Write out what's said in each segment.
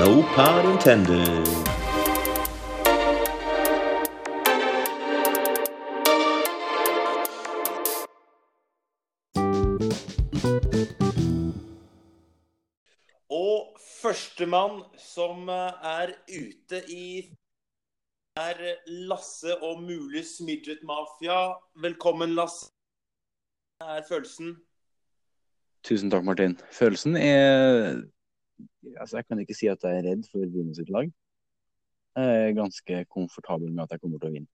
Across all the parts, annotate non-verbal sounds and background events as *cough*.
No pun intended. Og førstemann som eh, er ute i er Lasse og Mules Midget Mafia. Velkommen, Lasse. Hva er følelsen? Tusen takk, Martin. Følelsen er Altså, jeg kan ikke si at jeg er redd for Rino sitt lag. Jeg er ganske komfortabel med at jeg kommer til å vinne.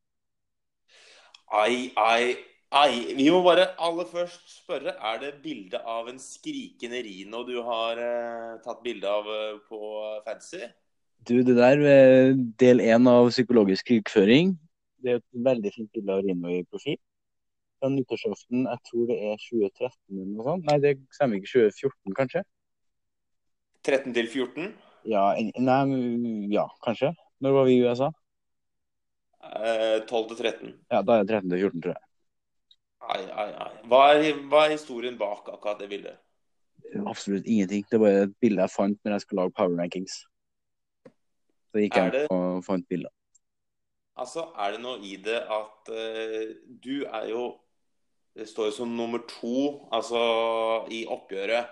Ai, ai, ai. Vi må bare aller først spørre, er det bilde av en skrikende Rino du har eh, tatt bilde av eh, på Fancy? Du, det der er del én av psykologisk krigføring. Det er et veldig fint bilde av Rino i profil. Fra nyttårsaften, jeg tror det er 2013 eller noe sånt. Nei, det stemmer ikke. 2014, kanskje? 13 til 14? Ja, nei, ja, kanskje. Når var vi i USA? Eh, 12 til 13. Ja, da er det 13 til 14, tror jeg. Ai, ai, ai. Hva er, hva er historien bak akkurat det bildet? Absolutt ingenting. Det var et bilde jeg fant når jeg skulle lage Power Rankings. Så gikk jeg det- og fant bilder. Altså, er det noe i det at uh, du er jo Det står jo som nummer to altså i oppgjøret.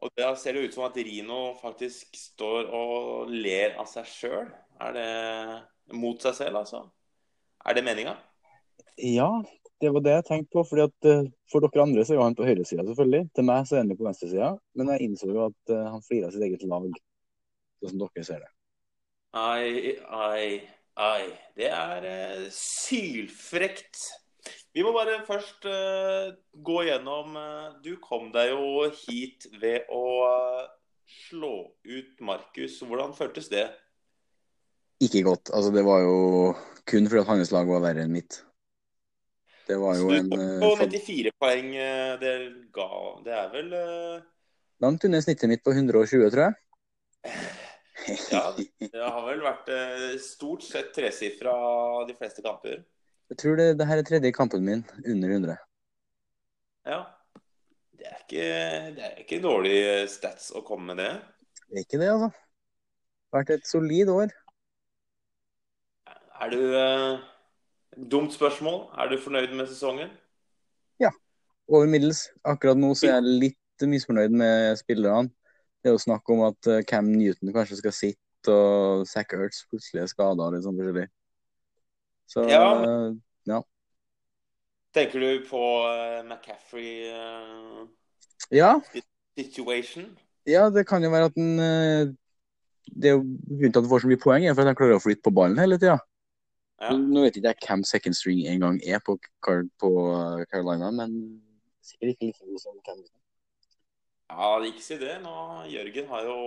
Og da ser det ut som at Rino faktisk står og ler av seg sjøl. Er det mot seg selv, altså? Er det meninga? Ja, det var det jeg tenkte på. fordi at eh, For dere andre så er han på høyresida, selvfølgelig. Til meg så er han på venstresida. Men jeg innså jo at eh, han flirer av sitt eget lag, sånn som dere ser det. Ai, ai, ai. Det er eh, sylfrekt. Vi må bare først uh, gå gjennom uh, Du kom deg jo hit ved å uh, slå ut Markus. Hvordan føltes det? Ikke godt. Altså, det var jo kun fordi at hans lag var verre enn mitt. Det var jo en på 94 poeng. Det ga Det er vel langt under snittet mitt på 120, tror jeg. Ja, det har vel vært stort sett tresifra de fleste kamper. Jeg tror det, det her er tredje kampen min under 100. Ja. Det er ikke, det er ikke dårlig stats å komme med det. Det er ikke det, altså. Det har vært et solid år. Er du eh, Dumt spørsmål. Er du fornøyd med sesongen? Over middels. Akkurat nå så er jeg litt misfornøyd med spillerne. Det er jo snakk om at eh, Cam Newton kanskje skal sitte, og Zack Ertz plutselig er skada og litt sånn forskjellig. Så Ja, ja. Tenker du på uh, McCaffrey-situation? ja, ja, det kan jo være at den eh, Det er jo grunnen til at han får så mye poeng, er for at han klarer å flytte på ballen hele tida. Ja. Nå vet ikke jeg hvem second string en gang er på, på eh, Carolina, men sikkert ikke like god som Cam Newton. ja, ikke si det. Nå, Jørgen har jo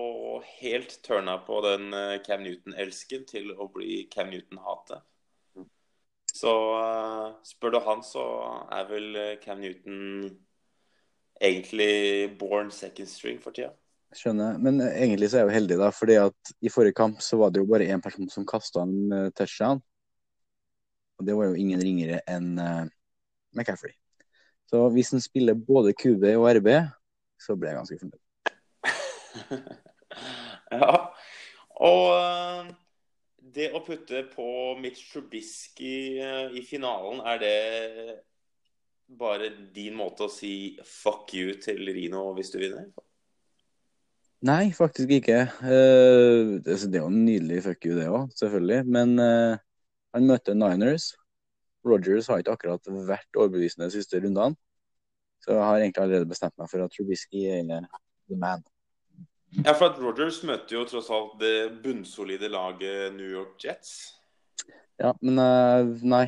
helt turna på den eh, Cam Newton-elsken til å bli Cam Newton-hatet. Så eh, spør du han, så er vel eh, Cam Newton egentlig born second string for tida. Skjønner. Men eh, egentlig så er jeg jo heldig, da. fordi at i forrige kamp så var det jo bare én person som kasta en touchdown. Og det var jo ingen ringere enn McCaffrey. Så hvis han spiller både QB og RB, så blir jeg ganske fornøyd. *laughs* ja. Og det å putte på Mitch Trubisky eh, i finalen, er det bare din måte å si fuck you til Rino hvis du vinner? Nei, faktisk ikke. Eh, det det er jo en nydelig fuck you, det òg, selvfølgelig. Men eh, han møtte Niners. Rogers har ikke akkurat vært overbevisende de siste rundene. Så jeg har egentlig allerede bestemt meg for at Trubisky er the man. Ja, for at Rogers møter jo tross alt det bunnsolide laget New York Jets. Ja, men uh, nei.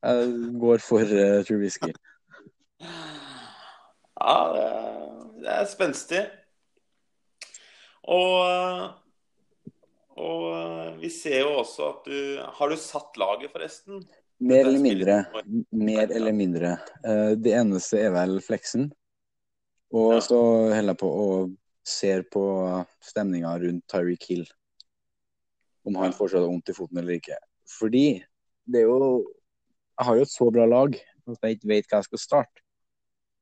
Jeg går for uh, Trubisky. Ja, det er, det er spenstig. Og, eh, og vi ser jo også at du Har du satt laget, forresten? Mer eller mindre. Mer eller mindre. Det eneste er vel fleksen. Og så holder jeg på og ser på stemninga rundt Tyreek Hill. Om han fortsatt har vondt i foten eller ikke. Fordi det er jo Jeg har jo et så bra lag at jeg ikke vet hva jeg skal starte.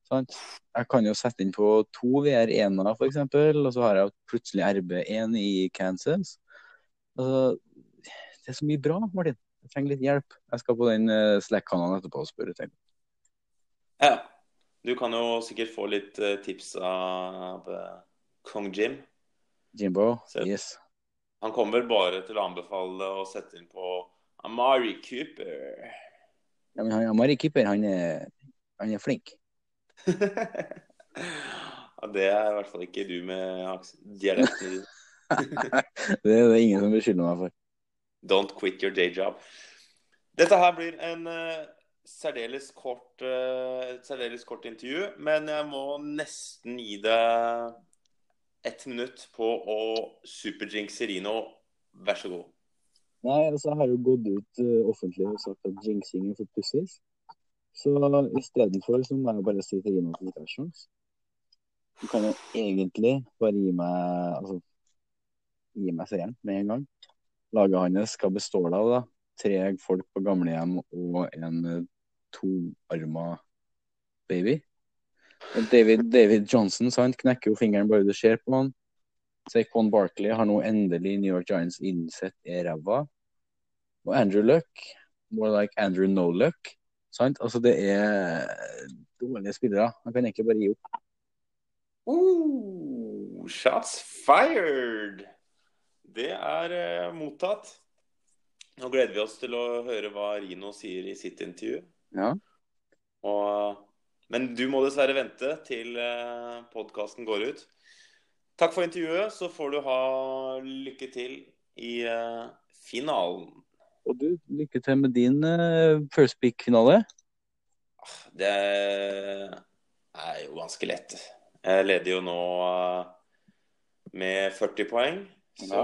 Sant? Jeg kan jo sette inn på to VR1-er, for eksempel, og så har jeg plutselig RB1 i Kansas. Altså, det er så mye bra, Martin. Jeg trenger litt hjelp. Jeg skal på den eh, Slack-kanalen etterpå og spørre. tenk. Ja. Du kan jo sikkert få litt eh, tips av eh, Kong Jim. Jimbo, Så- yes. Han kommer bare til å anbefale å sette inn på Amari Cooper. Ja, men han, Amari Cooper, han er, han er flink. *laughs* ja, det er i hvert fall ikke du med dialekten din. *laughs* Det er det ingen som beskylder meg for. Don't quit your day job. Dette her blir en uh, særdeles kort, uh, særdeles kort intervju, men jeg må nesten gi deg ett minutt på å superdrinkse Rino. Vær så god. Nei, altså, jeg har jo gått ut uh, offentlig og sagt at jinxing er for pussies. Så istedenfor så må jeg bare si til Rino at han ikke har sjans. Du kan jo egentlig bare gi meg altså, gi meg seieren med en gang. Laget hans skal bestå av da, tre folk på gamlehjem og en eh, toarma baby. David, David Johnson sant, knekker jo fingeren bare du ser på han. Saquon Barkley har nå endelig New York Giants innsett er ræva. Og Andrew Luck, more like Andrew No Luck. Sant? Altså, det er dårlige spillere. Han kan egentlig bare gi opp. Uh, shots fired! Det er uh, mottatt. Nå gleder vi oss til å høre hva Rino sier i sitt intervju. Ja. Og, men du må dessverre vente til eh, podkasten går ut. Takk for intervjuet. Så får du ha lykke til i eh, finalen. Og du, lykke til med din eh, first pick-finale. Det er jo ganske lett. Jeg leder jo nå med 40 poeng, så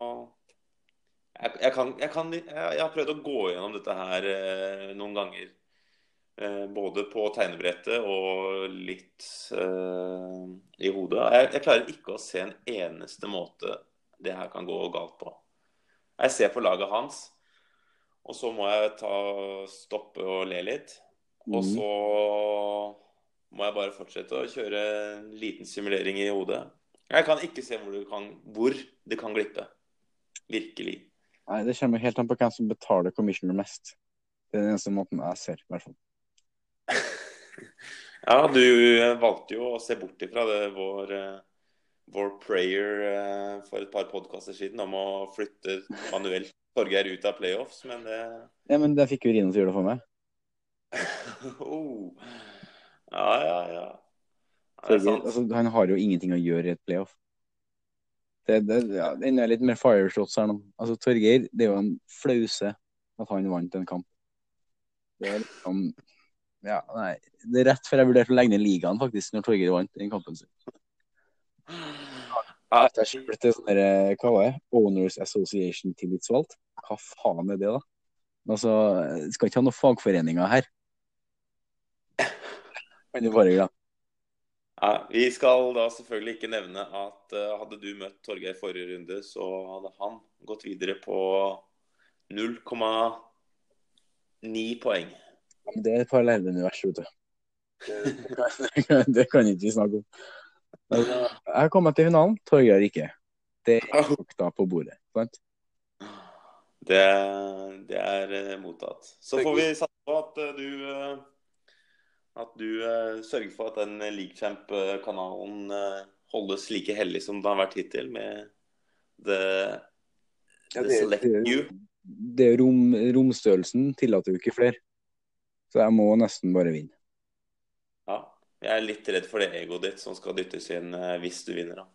jeg, jeg, kan, jeg, kan, jeg, har prøvd å gå gjennom dette her noen ganger. Eh, både på tegnebrettet og litt uh, i hodet. Jeg, jeg klarer ikke å se en eneste måte det her kan gå galt på. Jeg ser på laget hans, og så må jeg ta, stoppe og le litt. Og Mhm. så må jeg bare fortsette å kjøre en liten simulering i hodet. Jeg kan ikke se hvor det kan, hvor det kan glippe. Virkelig. Nei, Det kommer helt an på hvem som betaler commissioner mest. Det er den eneste måten jeg ser, i hvert fall. *laughs* Ja, du valgte jo å se bort ifra det vår, eh, vår prayer eh, for et par podkaster siden om å flytte manuelt Torgeir ut av playoffs, men det *laughs* Ja, men det fikk jo Rino til å gjøre det for meg. oh. Ja, ja, ja. Ja, Torgeir, altså, han har jo ingenting å gjøre i et playoff. Det, det, ja, det er litt mer fireshots her nå. Altså, Torgeir, det er jo en flause at han vant en kamp. Det er liksom Ja, nei. Det er rett før jeg vurderte å legge ned ligaen, faktisk, når Torgeir vant den kampen sin. Ja, det er til sånn derre, hva var det? Owners Association tillitsvalgt. Hva faen er det, da? Altså, skal ikke ha noen fagforeninger her. Men bare glad. Ja, vi skal da selvfølgelig ikke nevne at uh, hadde du møtt Torgeir forrige runde, så hadde han gått videre på 0,9 poeng. Men Det er et parallellunivers, vet du. Det kan, *laughs* det kan ikke vi snakke om. Altså, Jeg har kommet til finalen, Torgeir ikke. Det er fakta på bordet. sant? Det, det er eh, mottatt. Så får vi satse på at eh, du eh, at du eh, sørger for at den League Champ-kanalen eh, holdes like hellig som den har vært hittil, med the, Ja, det- select det- you. Det er rom, Romstørrelsen tillater jo ikke flere. Så jeg må nesten bare vinne. Ja. Jeg er litt redd for det egoet ditt som skal dyttes inn eh, hvis du vinner, da.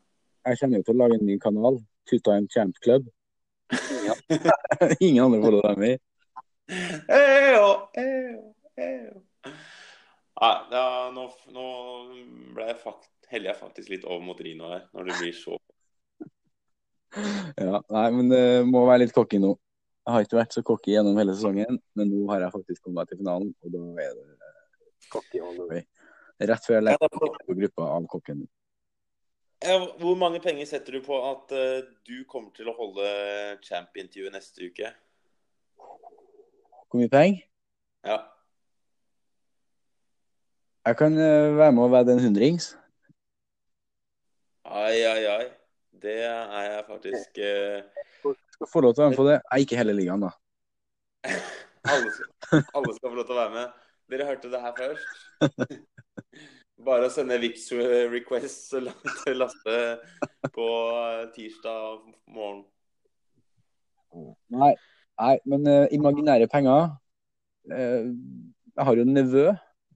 Jeg kommer jo til å lage en ny kanal, Tuta Champ Club. Ingen, *laughs* *laughs* ingen andre får være med i. Nei, nå, nå ble jeg fakt, heller jeg faktisk litt over mot Rino her, når det blir så Ja, nei, men det må være litt cocky nå. Jeg har ikke vært så cocky gjennom hele sesongen, men nå har jeg faktisk kommet meg til finalen, og da er det cocky all the way. Rett før jeg legger på gruppa av kokken. Hvor mange penger setter du på at eh, du kommer til å holde champ-intervjuet neste uke? Hvor mye penger? Ja. Jeg kan eh, være med og vedde en hundrings. Ai, ai, ai. Det er jeg faktisk eh, Skal få lov til å være med på det. Nei, ikke hele ligaen, da. *laughs* alle, skal, alle skal få lov til å være med. Dere hørte det her først. *laughs* Bare å sende Vix request til Lasse på tirsdag morgen. Nei, nei men uh, imaginære penger uh, Jeg har jo en nevø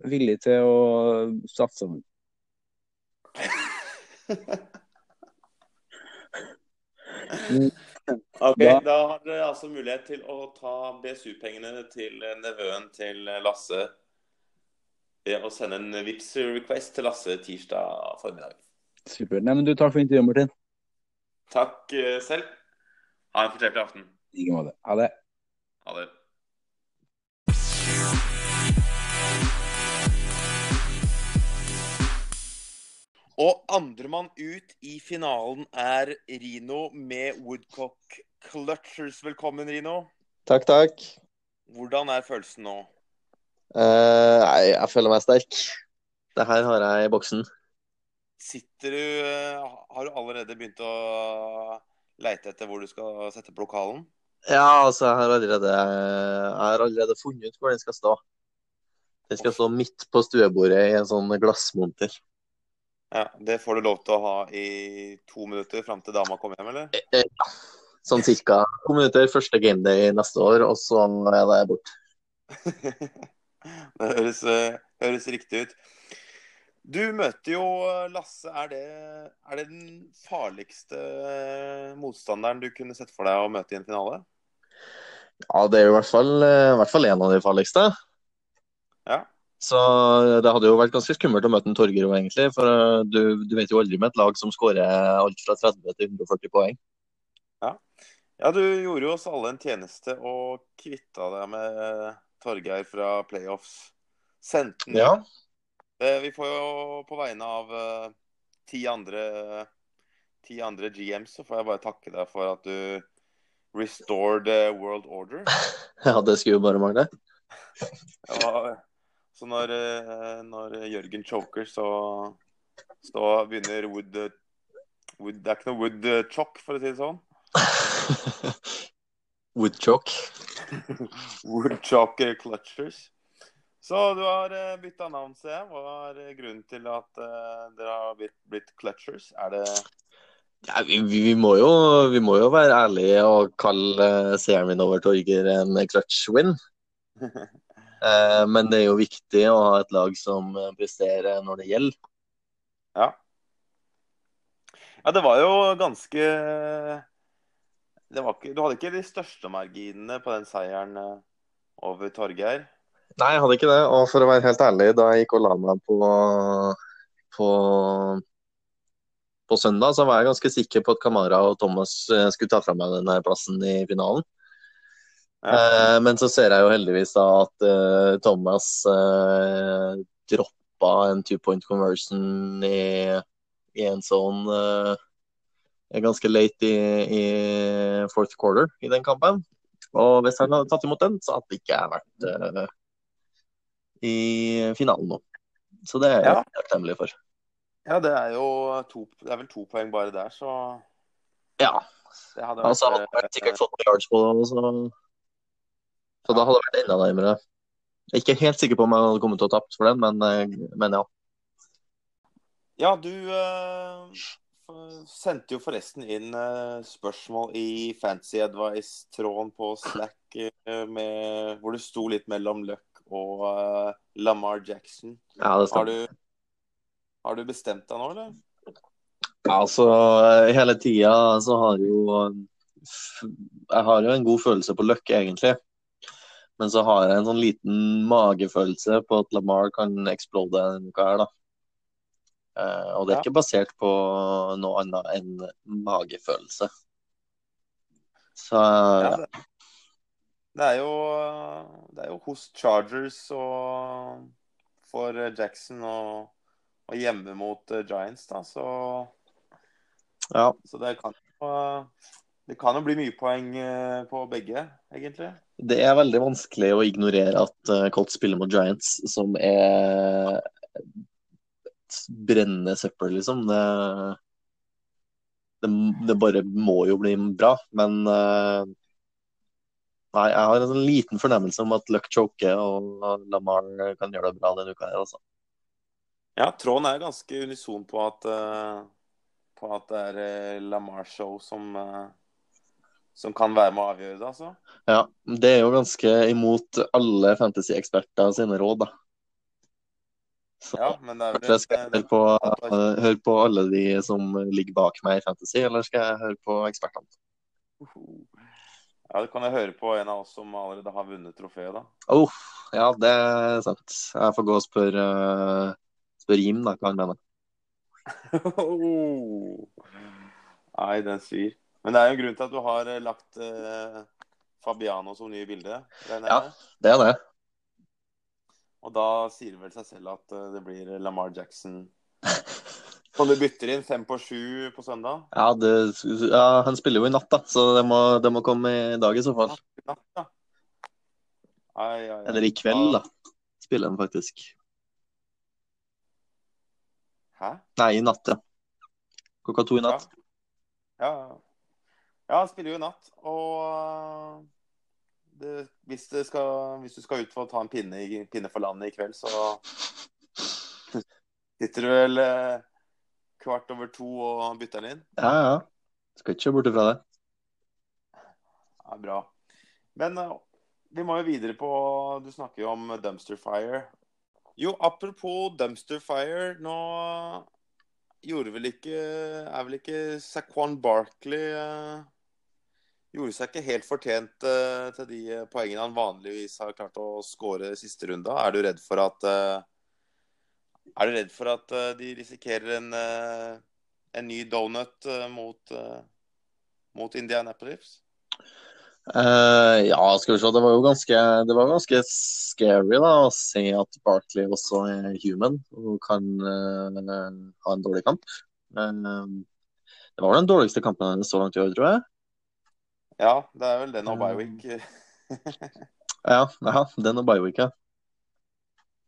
villig til å satse. *laughs* Ok, Da- Da har dere altså mulighet til å ta BSU-pengene til nevøen til Lasse og sende en vips request til Lasse tirsdag formiddag. Supert. Nei, men du, takk for intervjuet, Martin. Takk eh, selv. Ha en fortreffelig aften. I like måte. Ha det. Ha det. Og andremann ut i finalen er Rino med Woodcock Clutchers. Velkommen, Rino. Takk, takk. Hvordan er følelsen nå? Uh, nei, jeg føler meg sterk. Det her har jeg i boksen. Sitter du eh, Har du allerede begynt å leite etter hvor du skal sette på lokalen? Ja, altså, jeg har allerede, jeg har allerede funnet ut hvor den skal stå. Den skal stå midt på stuebordet i en sånn glassmonter. Ja, Det får du lov til å ha i to minutter fram til dama kommer hjem, eller? Eh, Ja, sånn cirka to minutter første gameday neste år, og så er det bort. *laughs* Det høres, eh, høres riktig ut. Du møter jo eh, Lasse. Er det, er det den farligste eh, motstanderen du kunne sett for deg å møte i en finale? Ja, det er jo i hvert fall, eh, i hvert fall en av de farligste. Ja. Så det hadde jo vært ganske skummelt å møte en Torgeir òg, egentlig. For eh, du, du vet jo aldri med et lag som skårer alt fra 30 til 140 poeng. Ja, du gjorde jo oss alle en tjeneste og kvitta deg med Torgeir fra playoffs. Sendte den Ja. Eh, Vi får jo på vegne av eh, ti andre ti andre GMs, så får jeg bare takke deg for at du restored world order. *laughs* ja, det skulle jo bare mangle. *laughs* Ja, så når, eh, når Jørgen choker, så, så begynner Wood, eh, wood Det er ikke noe Wood eh, chock, for å si det sånn. *laughs* wood chock. *laughs* Wood chock clutchers. Så du har bytta navn, ser jeg. Hva er grunnen til at dere har blitt, blitt clutchers? Er det Ja, vi, vi, må jo, vi må jo være ærlige og kalle seeren seieren min over Torger en clutch win. *laughs* Eh, men det er jo viktig å ha et lag som eh, presterer når det gjelder. Ja. Ja, det var jo ganske det var ikke, Du hadde ikke de største marginene på den seieren eh, over Torgeir. Nei, jeg hadde ikke det. Og for å være helt ærlig, da jeg gikk og la meg på, på, på søndag, så var jeg ganske sikker på at Kamara og Thomas skulle ta fra meg denne plassen i finalen. Ja. Eh, men så ser jeg jo heldigvis da at eh, Thomas eh, droppa en two point conversion i, i en sånn eh, ganske late i, i fourth quarter i den kampen. Og hvis han hadde tatt imot den, så hadde ikke jeg vært i finalen nå. Så det er jeg Ja. takknemlig for. Ja, det er jo to, det er vel to poeng bare der, så Ja. det hadde Altså, vært, hadde jeg sikkert fått noen yards på det, så, så da hadde det vært enda nærmere. Jeg er ikke helt sikker på om jeg hadde kommet til å tapt for den, men, eh, men ja. Ja, du uh, sendte jo forresten inn uh, spørsmål i Fancy Advice-tråden på Slack uh, med, hvor det sto litt mellom Luck og Lamar Jackson. ja det Har stemmer. du, har du bestemt deg nå, eller? Altså, hele tida så har jo Jeg har jo en god følelse på Løkke, egentlig. Men så har jeg en sånn liten magefølelse på at Lamar kan eksplode denne uka her, da. Uh, og det er Ja. ikke basert på noe annet enn magefølelse. Så Ja, ja. det, det er jo Det er jo hos Chargers og for Jackson og, og hjemme mot eh, Giants, da, så, ja. så det kan jo det kan jo bli mye poeng eh, på begge, egentlig. Det er veldig vanskelig å ignorere at uh, Colts spiller mot Giants, som er brennende søppel, liksom. Det, det, det bare må jo bli bra. Men eh, nei, jeg har en sånn liten fornemmelse om at Luck choker og Lamar kan gjøre det bra denne uka her, altså. Ja, tråden er ganske unison på at, eh, på at det er eh, Lamar Show som, eh, som kan være med å avgjøre det, altså. Ja, det er jo ganske imot alle fantasy-eksperter sine råd, da. Så Ja, men det er vel jeg skal et- høre på, høre på alle de som ligger bak meg i fantasy, eller skal jeg høre på ekspertene? Ja, du kan jeg høre på en av oss som allerede har vunnet trofeet, da. Oh, ja, det er sant. Jeg får gå og spørre, spør Jim, da, hva han mener. *laughs* Nei, den svir. Men det er jo en grunn til at du har eh, lagt eh, Fabiano som nye bilde. Ja. Det er det. Og da sier det vel seg selv at eh, det blir Lamar Jackson *laughs* Som du bytter inn fem på sju på søndag? Ja, det, ja, han spiller jo i natt, da, så det må, det må komme i dag i så fall. Natt, da. Ai, ai, ai. Eller i kveld, da. Spiller han faktisk. Hæ? Nei, i natt, ja. Klokka to i natt. Ja, ja. Ja han spiller jo i natt. Og uh, det, hvis, det skal, hvis du skal ut for å ta en pinne, i, pinne for landet i kveld, så *laughs* sitter du vel eh, kvart over to og bytter den inn. Ja, ja. Skal ikke se bort fra det. Ja, bra. Men eh, vi må jo videre på Du snakker jo om dumpster fire. Jo, apropos dumpster fire. Nå gjorde vel ikke Er vel ikke Saquon Barkley eh, Gjorde seg ikke helt fortjent uh, til de eh, poengene han vanligvis har klart å skåre siste runda. Er du redd for at uh, Er du redd for at uh, de risikerer en, en ny donut mot, mot Indianapolis? Ja, skal vi se. Det var jo ganske, det var ganske scary da, å se at Barkley også er human og kan ha en dårlig kamp. Eh, det var den dårligste kampen hennes så langt i år, tror jeg. Ja, det er vel den og Biowick. *laughs* Ja, ja den og Biowick, ja.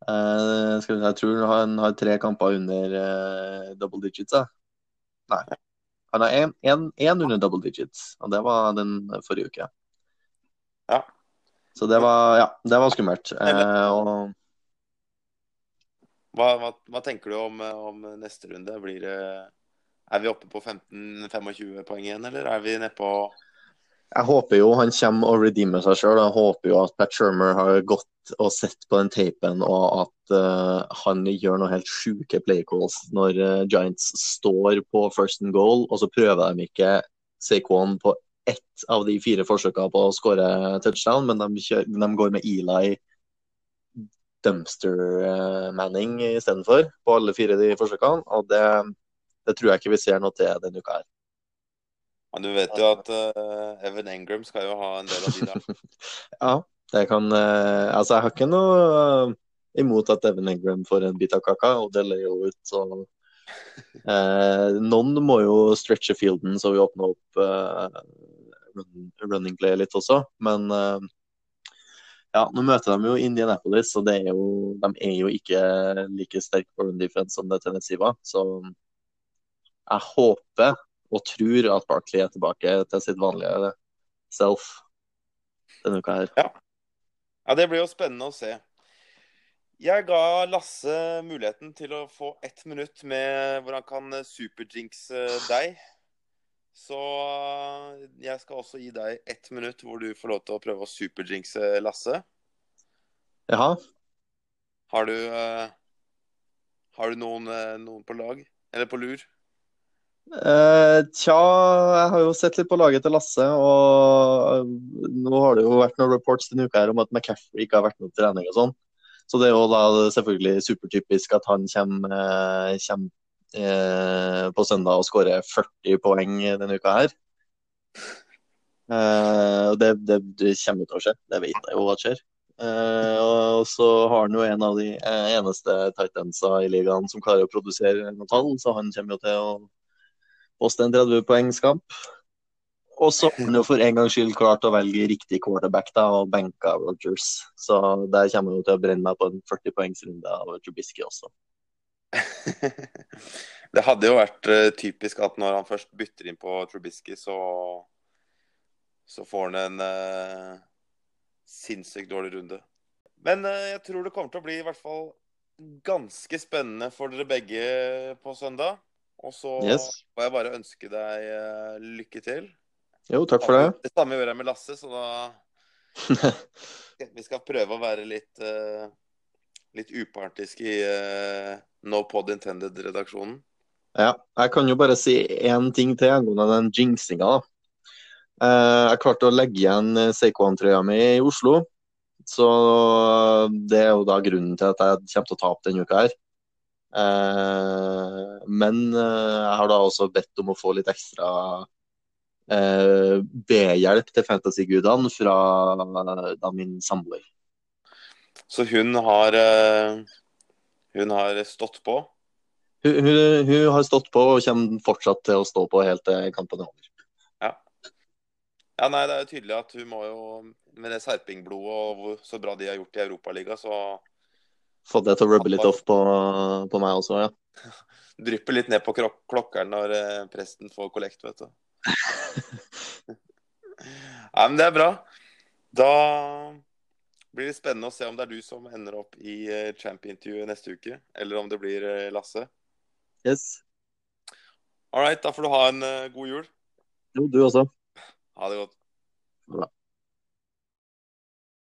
Uh, vi jeg tror han har tre kamper under uh, double digits. Ja. Nei. Han har én under double digits, og det var den forrige uke. Ja. Så det var, ja, det var skummelt. Uh, og Hva, hva, hva tenker du om, om neste runde? Blir er vi oppe på 15-25 poeng igjen, eller er vi nede på Jeg håper jo han kommer og redeemer seg sjøl. Jeg håper jo at Pat Shermer har gått og sett på den tapen, og at uh, han gjør noen helt sjuke play calls når uh, Giants står på first and goal, og så prøver de ikke Saquon på ett av de fire forsøkene på å skåre touchdown, men de, kjører, de går med Eli dumpster uh, manning istedenfor på alle fire de forsøkene. Og det, det tror jeg ikke vi ser noe til denne uka her. Ja, Du vet jo at uh, Evan Engram skal jo ha en del av de der. *laughs* Ja, det kan uh, Altså, jeg har ikke noe eh, imot at Evan Engram får en bit av kaka og deler jo ut, så uh, Noen må jo stretche fielden så vi åpner opp running play litt også, men ja, nå møter de jo Indianapolis, og det er jo, de er jo ikke like sterke på run defense som det Tennessee var, så jeg håper og tror at Barkley er tilbake til sitt vanlige self denne uka her. Ja, Det blir jo spennende å se. Jeg ga Lasse muligheten til å få ett minutt med hvor han kan superdrinkse deg. Så jeg skal også gi deg ett minutt hvor du får lov til å prøve å superdrinkse Lasse. Jaha. Har du, eh, har du noen, eh, noen på lag? Eller på lur? Eh, tja, jeg har jo sett litt på laget til Lasse, og nå har det jo vært noen reports denne uka her om at McCaffrey ikke har vært med på trening og sånn. Så det er jo da selvfølgelig supertypisk at han kommer, eh, kommer eh, på søndag og skårer 40 poeng denne uka her. Uh, det, det, det kommer til å skje, det vet jeg jo at skjer. Uh, og så har han jo en av de eneste tightensa i ligaen som klarer å produsere noen tall, så han kommer jo til å poste en 30 poengskamp. Og så har han for en gangs skyld klart å velge riktig quarterback da, og benka Rogers. Så der kommer han til å brenne meg på en 40 poengsrunde av Trubisky også. *laughs* det hadde jo vært eh, typisk at når han først bytter inn på Trubisky, så, så får han en eh, sinnssykt dårlig runde. Men eh, jeg tror det kommer til å bli i hvert fall ganske spennende for dere begge på søndag. Og så Yes. får jeg bare ønske deg eh, lykke til. Jo, takk for det. Det samme gjør jeg med Lasse, så da *laughs* Vi skal prøve å være litt uh, Litt upartisk i uh, No Pod Intended-redaksjonen. Ja, jeg kan jo bare si én ting til angående den jinxinga. da. Jeg klarte å legge igjen Seikoan-trøya mi i Oslo. Så det er jo da grunnen til at jeg kommer til å tape denne uka her. Eh, Men eh, jeg har da også bedt om å få litt ekstra eh, B-hjelp til fantasy-gudene fra da min samboer. Så hun har eh, Hun har stått på. Hun, hun, hun har stått på og kommer fortsatt til å stå på helt til kampen er over. Ja, nei, det er jo tydelig at hun må jo Med det serpingblodet og så bra de har gjort i Europaligaen, så Fått det til å rubbe litt off på, på meg også, ja. *laughs* drypper litt ned på klok klokkeren når eh, presten får kollekt, vet du. *laughs* Nei, men det er bra. Da blir det spennende å se om det er du som ender opp i eh, champ-intervjuet neste uke, eller om det blir eh, Lasse. Yes. All right, da får du ha en eh, god jul. Jo, du også. Ha det godt. Bra.